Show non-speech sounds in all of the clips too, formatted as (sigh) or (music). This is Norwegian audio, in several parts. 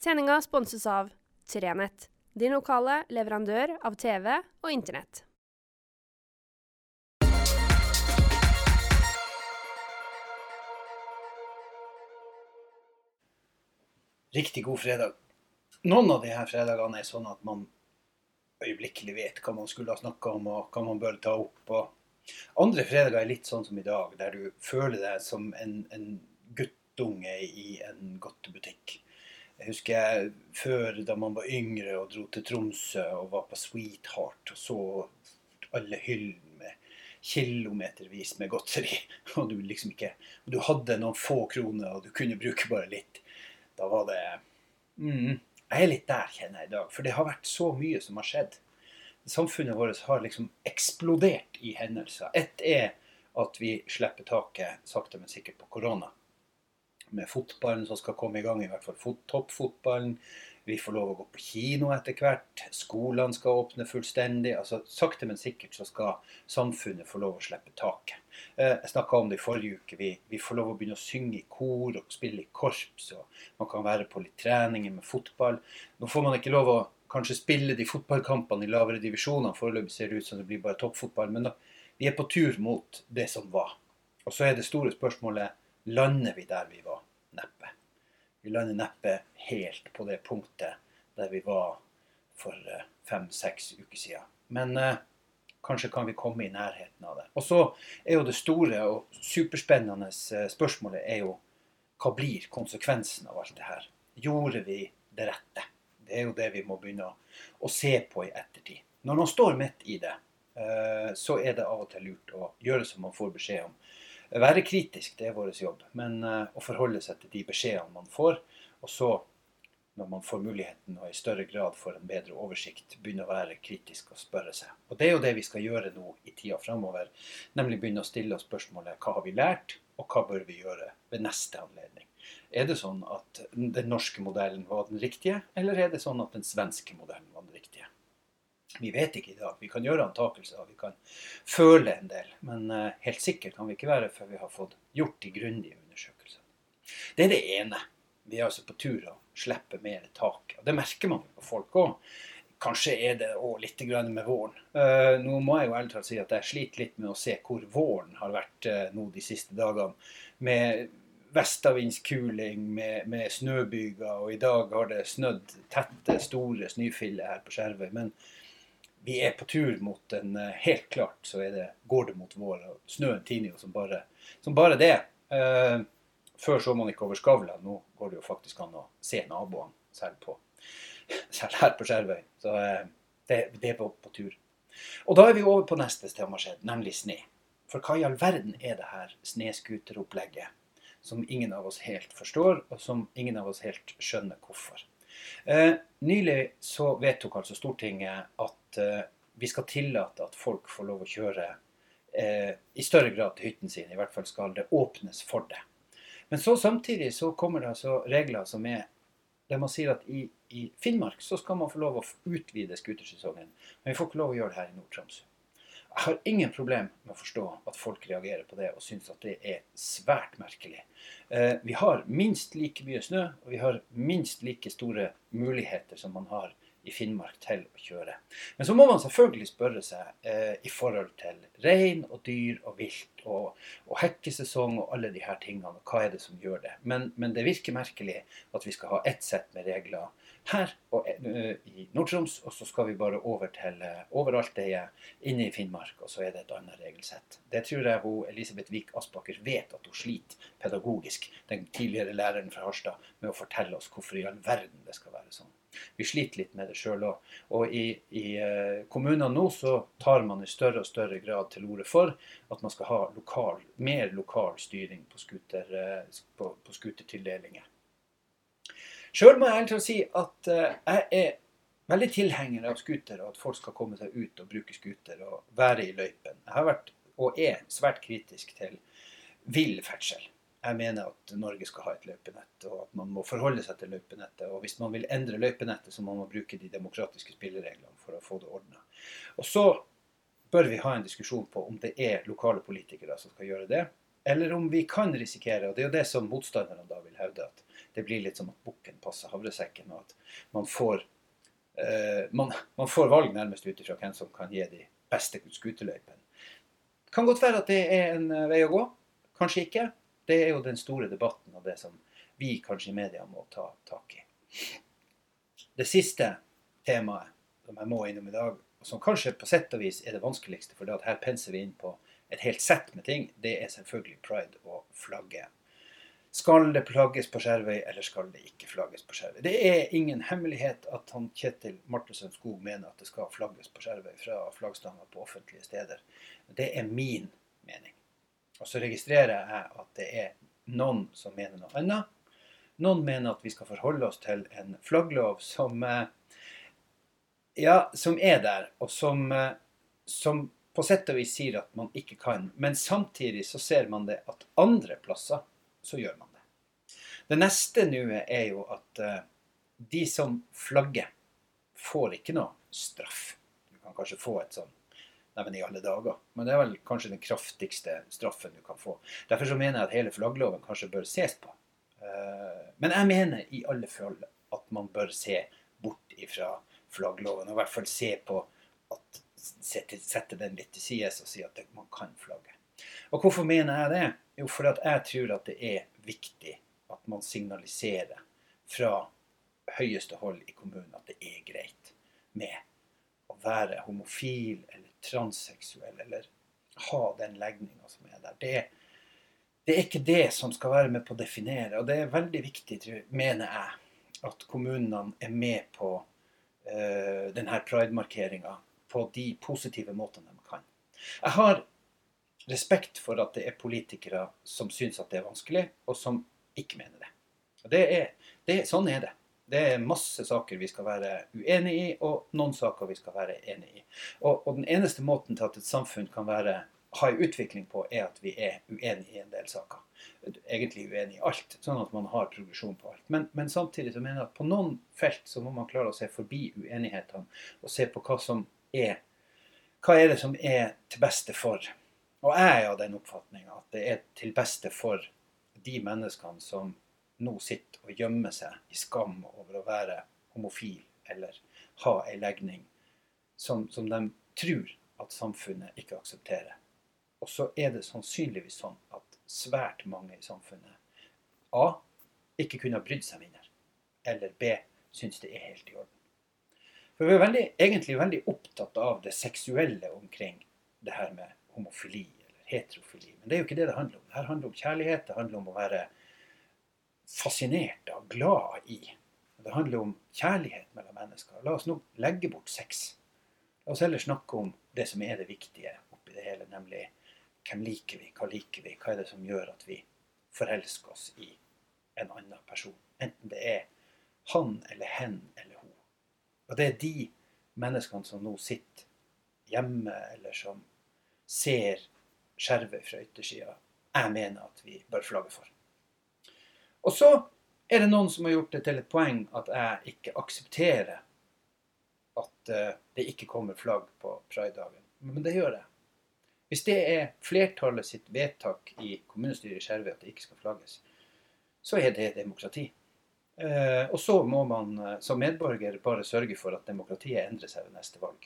Sendinga sponses av Trenett, din lokale leverandør av TV og Internett. Riktig god fredag. Noen av her fredagene er sånn at man øyeblikkelig vet hva man skulle ha snakka om, og hva man bør ta opp. Og andre fredager er litt sånn som i dag, der du føler deg som en, en guttunge i en godtebutikk. Jeg husker jeg før da man var yngre og dro til Tromsø og var på Sweetheart og så alle hyllene med kilometervis med godteri. (laughs) Og du liksom ikke og Du hadde noen få kroner, og du kunne bruke bare litt. Da var det mm, Jeg er litt der, kjenner jeg i dag. For det har vært så mye som har skjedd. Samfunnet vårt har liksom eksplodert i hendelser. Ett er at vi slipper taket sakte, men sikkert på korona med fotballen som skal komme i gang, i hvert fall toppfotballen. Vi får lov å gå på kino etter hvert. Skolene skal åpne fullstendig. altså Sakte, men sikkert så skal samfunnet få lov å slippe taket. Eh, jeg snakka om det i forrige uke. Vi, vi, får lov å begynne å synge i kor og spille i korps. og Man kan være på litt treninger med fotball. Nå får man ikke lov å kanskje spille de fotballkampene i lavere divisjoner. Foreløpig ser det ut som det blir bare toppfotball. Men da, vi er på tur mot det som var. Og så er det store spørsmålet lander vi der vi var? Vi lander neppe helt på det punktet der vi var for eh, fem-seks uker siden. Men eh, kanskje kan vi komme i nærheten av det. Og så er jo det store og superspennende eh, spørsmålet er jo hva blir konsekvensen av alt det her? Gjorde vi det rette? Det er jo det vi må begynne å, å se på i ettertid. Når man står midt i det, eh, så er det av og til lurt å gjøre som man får beskjed om være kritisk, det er vår jobb. Men uh, å forholde seg til de beskjedene man får. Og så, når man får muligheten og i større grad får en bedre oversikt, begynne å være kritisk og spørre seg. Og det er jo det vi skal gjøre nå i tida framover. Nemlig begynne å stille oss spørsmålet hva har vi lært, og hva bør vi gjøre ved neste anledning. Er det sånn at den norske modellen var den riktige, eller er det sånn at den svenske modellen var den riktige? Vi vet ikke i dag. Vi kan gjøre antakelser, vi kan føle en del. Men uh, helt sikkert kan vi ikke være før vi har fått gjort de grundige undersøkelsene. Det er det ene. Vi er altså på tur å slippe mer tak. Og det merker man på folk òg. Kanskje er det òg litt med våren. Uh, nå må jeg jo ærlig talt si at jeg sliter litt med å se hvor våren har vært uh, nå de siste dagene. Med vestavindskuling med, med snøbyger, og i dag har det snødd tette, store snøfiller her på Skjervøy. Men vi er på tur mot en eh, Helt klart så det, går det mot vår. og Snøen tiner jo som bare, som bare det. Eh, før så man ikke over skavla. Nå går det jo faktisk an å se naboene, selv, på, (laughs) selv her på Skjervøy. Så eh, det, det, er på, på, tur. Og da er vi over på neste som har skjedd, nemlig sne. For hva i all verden er det her snøscooteropplegget som ingen av oss helt forstår, og som ingen av oss helt skjønner hvorfor? Eh, nylig så vedtok altså Stortinget at eh, vi skal tillate at folk får lov å kjøre eh, i større grad til hytten sin. I hvert fall skal det åpnes for det. Men så samtidig så kommer det altså regler som er der man sier at i, i Finnmark så skal man få lov å utvide skutersesongen. Men vi får ikke lov å gjøre det her i Nord-Troms. Jeg har ingen problem med å forstå at folk reagerer på det og syns at det er svært merkelig. Eh, vi har minst like mye snø, og vi har minst like store muligheter som man har i Finnmark til å kjøre. Men så må man selvfølgelig spørre seg eh, i forhold til rein og dyr og vilt og, og hekkesesong og alle de her tingene. Hva er det som gjør det? Men, men det virker merkelig at vi skal ha ett sett med regler her og, uh, i Nord-Troms, og så skal vi bare over til uh, overalt det er inne i Finnmark, og så er det et annet regelsett. Det tror jeg hun, Elisabeth Wiik Aspaker vet at hun sliter pedagogisk, den tidligere læreren fra Harstad, med å fortelle oss hvorfor i all verden det skal være sånn. Vi sliter litt med det sjøl òg. Og i, i uh, kommunene nå så tar man i større og større grad til orde for at man skal ha lokal, mer lokal styring på, scooter, på, på. Sjøl må jeg ærlig si at uh, jeg er veldig tilhenger av scooter, og at folk skal komme seg ut og bruke scooter og være i løypen. Jeg har vært, og er, svært kritisk til vill ferdsel. Jeg mener at Norge skal ha et løypenett, og at man må forholde seg til løypenettet. Og hvis man vil endre løypenettet, så må man bruke de demokratiske spillereglene for å få det ordna. Og så bør vi ha en diskusjon på om det er lokale politikere som skal gjøre det, eller om vi kan risikere, og det er jo det som motstanderne da vil hevde, at det blir litt som at bukken passer havresekken, og at man får, eh, man, man får valg nærmest ut ifra hvem som kan gi de beste skuterløypene. Kan godt være at det er en eh, vei å gå. Kanskje ikke. Det er jo den store debatten og det som vi kanskje i media må ta tak i. Det siste temaet som jeg må innom i dag, og som kanskje på sett og vis er det vanskeligste, for her penser vi inn på et helt sett med ting, det er selvfølgelig pride og flagget. Skal det flagges på Skjervøy, eller skal det ikke flagges på Skjervøy? Det er ingen hemmelighet at han Kjetil Martensen Skog mener at det skal flagges på Skjervøy fra flaggstanger på offentlige steder. Det er min mening. Og så registrerer jeg at det er noen som mener noe annet. Noen mener at vi skal forholde oss til en flagglov som, eh, ja, som er der, og som, eh, som på sett og vis sier at man ikke kan. Men samtidig så ser man det at andre plasser så gjør man det. Det neste nå er jo at uh, de som flagger, får ikke noe straff. Du kan kanskje få et sånn Neimen, i alle dager. Men det er vel kanskje den kraftigste straffen du kan få. Derfor så mener jeg at hele flaggloven kanskje bør ses på. Uh, men jeg mener i alle fall at man bør se bort ifra flaggloven, og i hvert fall se på at sette, sette den litt til side og si at man kan flagge. Og hvorfor mener jeg det? Jo, for at jeg tror at det er viktig at man signaliserer fra høyeste hold i kommunen at det er greit med å være homofil eller transseksuell eller ha den legninga som er der. Det, det, er ikke det som skal være med på å definere. Og det er veldig viktig, mener jeg, at kommunene er med på uh, denne pride-markeringa på de positive måtene de kan. Jeg har respekt for at det er politikere som syns at det er vanskelig, og som ikke mener det. Og det, er, det sånn er det. Det er masse saker vi skal være uenig i, og noen saker vi skal være enig i. Og, og den eneste måten til at et samfunn kan være, ha en utvikling på, er at vi er uenige i en del saker. Egentlig uenige i alt, sånn at man har progresjon på alt. Men, men samtidig så mener jeg at på noen felt så må man klare å se forbi uenighetene og se på hva som er Hva er det som er til beste for? Og jeg er av den oppfatninga at det er til beste for de menneskene som nå sitter og gjemmer seg i skam over å være homofil eller ha ei legning som, som de tror at samfunnet ikke aksepterer. Og så er det sannsynligvis sånn at svært mange i samfunnet A. ikke kunne ha brydd seg mindre. Eller B. syns det er helt i orden. For vi er veldig, egentlig veldig opptatt av det seksuelle omkring det her med homofili eller heterofili. Men det er jo ikke det det handler om. Det her handler om kjærlighet. Det handler om å være fascinert av, glad i. Det handler om kjærlighet mellom mennesker. La oss nå legge bort sex. La oss heller snakke om det som er det viktige oppi det hele, nemlig hvem liker vi, hva liker vi, hva er det som gjør at vi forelsker oss i en annen person. Enten det er han eller hen eller hun. og det er de menneskene som nå sitter hjemme, eller som ser skjervet fra yttersida, jeg mener at vi bør flagge for. Og så er det noen som har gjort det til et poeng at jeg ikke aksepterer at uh, det ikke kommer flagg på pridedagen. Men det gjør jeg. Hvis det er flertallet sitt vedtak i kommunestyret i Skjervøy at det ikke skal flagges, så er det demokrati. Eh, og så må man eh, som medborger bare sørge for at demokratiet endrer seg ved neste valg.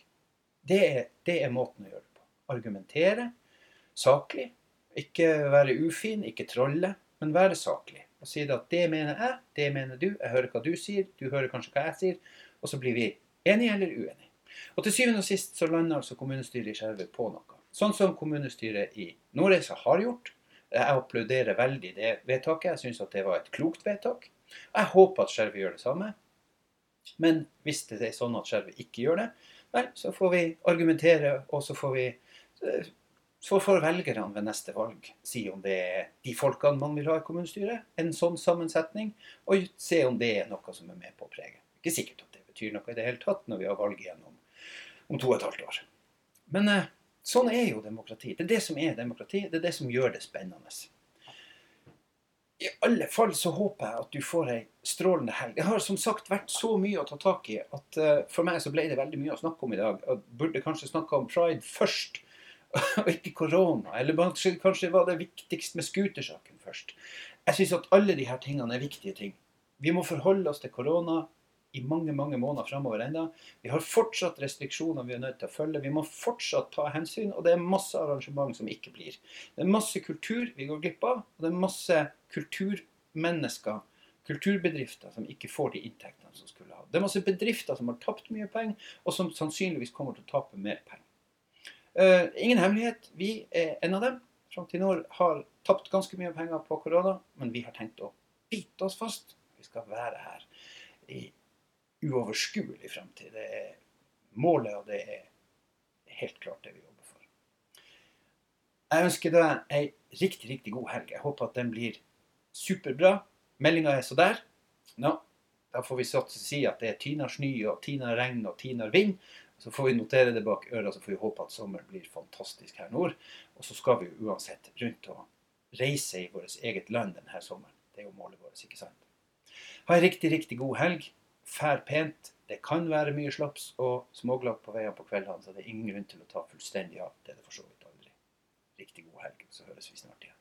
Det er, det er måten å gjøre det på. Argumentere saklig. Ikke være ufin, ikke trolle, men være saklig. Og si at det mener jeg, det mener du, jeg hører hva du sier, du hører kanskje hva jeg sier. Og så blir vi enige eller uenige. Og til syvende og sist så lander altså kommunestyret i Skjervøy på noe. Sånn som kommunestyret i Nordreisa har gjort. Jeg applauderer veldig det vedtaket. Jeg syns at det var et klokt vedtak. Jeg håper at Skjervøy gjør det samme. Men hvis det er sånn at Skjervøy ikke gjør det, vel, så får vi argumentere, og så får vi eh, så får velgerne ved neste valg si om det er de folkene man vil ha i kommunestyret, en sånn sammensetning, og se om det er noe som er med på å prege. Ikke sikkert at det betyr noe i det hele tatt når vi har valg igjen om, to og et halvt år. Men eh, sånn er jo demokrati. Det er det som er demokrati. Det er det som gjør det spennende i alle fall så håper jeg at du får ei strålende helg. Det har som sagt vært så mye å ta tak i at uh, for meg så ble det veldig mye å snakke om i dag. Jeg burde kanskje snakka om pride først, (laughs) og ikke korona. Eller kanskje var det viktigst med scootersaken først. Jeg syns at alle disse tingene er viktige ting. Vi må forholde oss til korona i mange mange måneder framover ennå. Vi har fortsatt restriksjoner vi er nødt til å følge. Vi må fortsatt ta hensyn, og det er masse arrangement som ikke blir. Det er masse kultur vi går glipp av, og det er masse kulturmennesker, kulturbedrifter, som ikke får de inntektene som skulle ha. Det er masse bedrifter som har tapt mye penger, og som sannsynligvis kommer til å tape mer penger. Eh, ingen hemmelighet, vi er en av dem. Nå har tapt ganske mye penger på korona, men vi har tenkt å bite oss fast. Vi skal være her i uoverskuelig fremtid. Det er målet, og det er helt klart det vi jobber for. Jeg ønsker deg ei riktig, riktig god helg. Jeg håper at den blir superbra. Meldinga er så der. Nå, da får vi si at det er tinar snø og tinar regn og tinar vind. Så får vi notere det bak øra, så får vi håpe at sommeren blir fantastisk her nord. Og så skal vi jo uansett rundt og reise i vårt eget land denne sommeren. Det er jo målet vårt, ikke sant? Ha en riktig, riktig god helg. Fær pent. Det kan være mye slaps og småglapp på veiene på kveldene, så det er ingen grunn til å ta fullstendig av. Det er det for så vidt aldri. Riktig god helg, så høres vi snart igjen.